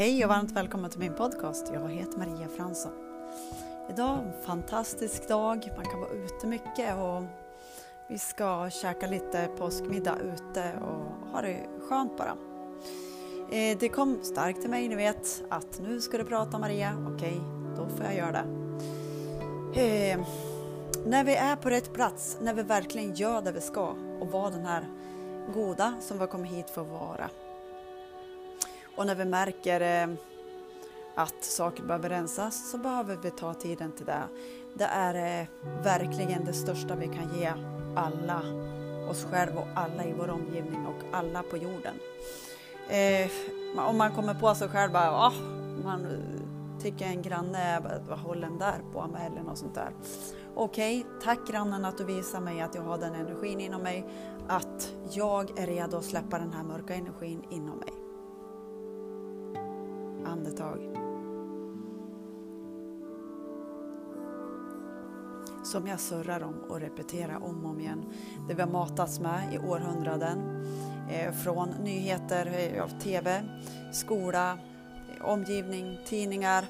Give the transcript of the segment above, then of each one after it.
Hej och varmt välkommen till min podcast. Jag heter Maria Fransson. Idag är en fantastisk dag. Man kan vara ute mycket och vi ska käka lite påskmiddag ute och ha det skönt bara. Eh, det kom starkt till mig, ni vet, att nu ska du prata Maria. Okej, då får jag göra det. Eh, när vi är på rätt plats, när vi verkligen gör det vi ska och vara den här goda som vi har kommit hit för att vara. Och när vi märker eh, att saker behöver rensas så behöver vi ta tiden till det. Det är eh, verkligen det största vi kan ge alla oss själva och alla i vår omgivning och alla på jorden. Eh, om man kommer på sig själv bara, oh, man tycker en granne, vad håller den där på med eller något sånt där. Okej, okay, tack grannen att du visar mig att jag har den energin inom mig, att jag är redo att släppa den här mörka energin inom mig andetag. Som jag surrar om och repeterar om och om igen. Det vi har matats med i århundraden. Eh, från nyheter, eh, av TV, skola, omgivning, tidningar.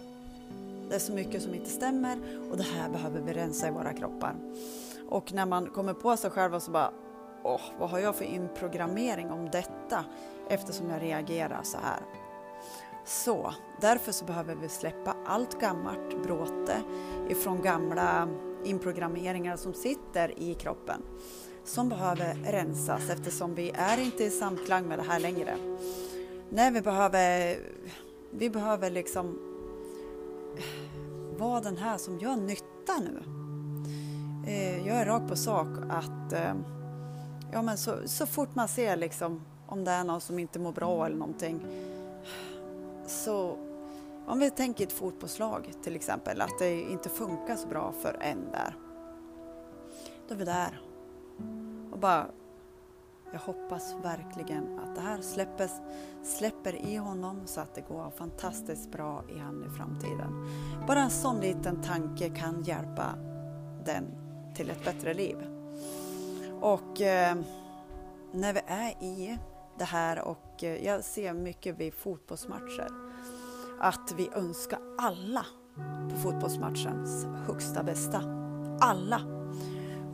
Det är så mycket som inte stämmer och det här behöver vi rensa i våra kroppar. Och när man kommer på sig själv och så bara Åh, vad har jag för inprogrammering om detta eftersom jag reagerar så här? Så därför så behöver vi släppa allt gammalt bråte ifrån gamla inprogrammeringar som sitter i kroppen som behöver rensas eftersom vi är inte i samklang med det här längre. Nej, vi behöver, vi behöver liksom vara den här som gör nytta nu. Eh, jag är rakt på sak att eh, ja, men så, så fort man ser liksom om det är någon som inte mår bra eller någonting så om vi tänker ett fotbollslag till exempel, att det inte funkar så bra för en där. Då är vi där och bara jag hoppas verkligen att det här släppes, släpper i honom så att det går fantastiskt bra i han i framtiden. Bara en sån liten tanke kan hjälpa den till ett bättre liv. Och eh, när vi är i det här och eh, jag ser mycket vid fotbollsmatcher att vi önskar alla på fotbollsmatchens högsta bästa. Alla!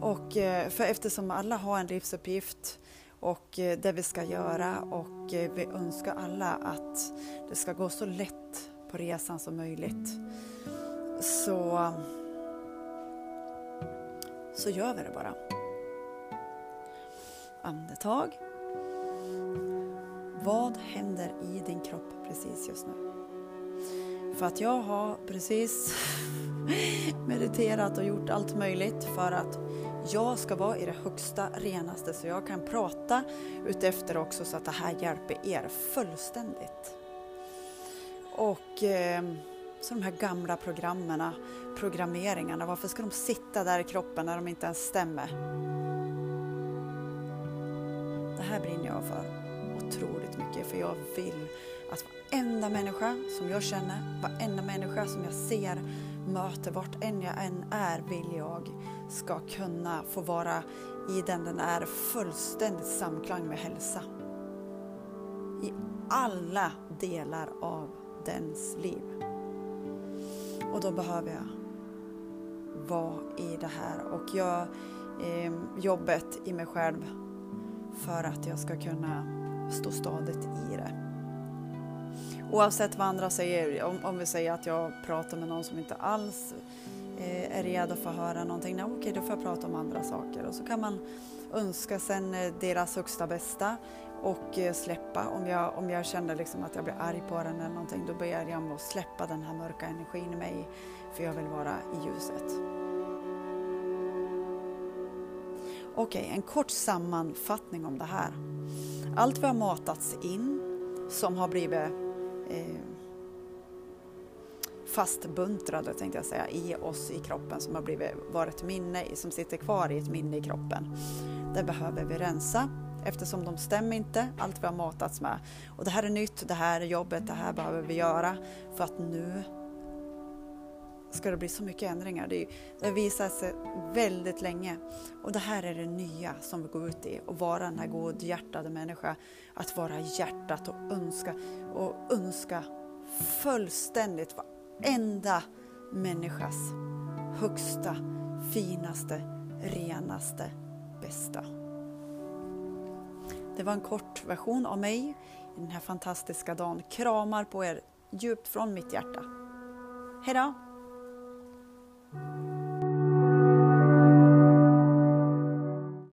Och eh, för eftersom alla har en livsuppgift och eh, det vi ska göra och vi önskar alla att det ska gå så lätt på resan som möjligt så, så gör vi det bara. Andetag. Vad händer i din kropp precis just nu? För att jag har precis mediterat och gjort allt möjligt för att jag ska vara i det högsta, renaste så jag kan prata utefter också så att det här hjälper er fullständigt. Och eh, så de här gamla programmen, programmeringarna, varför ska de sitta där i kroppen när de inte ens stämmer? Det här brinner jag för otroligt mycket för jag vill att varenda människa som jag känner, varenda människa som jag ser, möter, vart än jag än är, vill jag ska kunna få vara i den den är fullständigt samklang med hälsa. I alla delar av dens liv. Och då behöver jag vara i det här och jag, eh, jobbet i mig själv för att jag ska kunna stå stadigt i det. Oavsett vad andra säger, om, om vi säger att jag pratar med någon som inte alls eh, är redo för att höra någonting, nej, okej då får jag prata om andra saker och så kan man önska sen eh, deras högsta bästa och eh, släppa. Om jag, om jag känner liksom att jag blir arg på den eller någonting, då ber jag om att släppa den här mörka energin i mig för jag vill vara i ljuset. Okej, en kort sammanfattning om det här. Allt vi har matats in som har blivit eh, fastbuntrade tänkte jag säga, i oss i kroppen som har blivit, varit minne, som sitter kvar i ett minne i kroppen. Det behöver vi rensa eftersom de stämmer inte, allt vi har matats med. Och det här är nytt, det här är jobbet, det här behöver vi göra för att nu ska det bli så mycket ändringar. Det, det har visat sig väldigt länge. Och det här är det nya som vi går ut i, att vara den här godhjärtade människan. Att vara hjärtat och önska och önska fullständigt varenda människas högsta, finaste, renaste, bästa. Det var en kort version av mig den här fantastiska dagen. Kramar på er djupt från mitt hjärta. Hejdå! Thank you.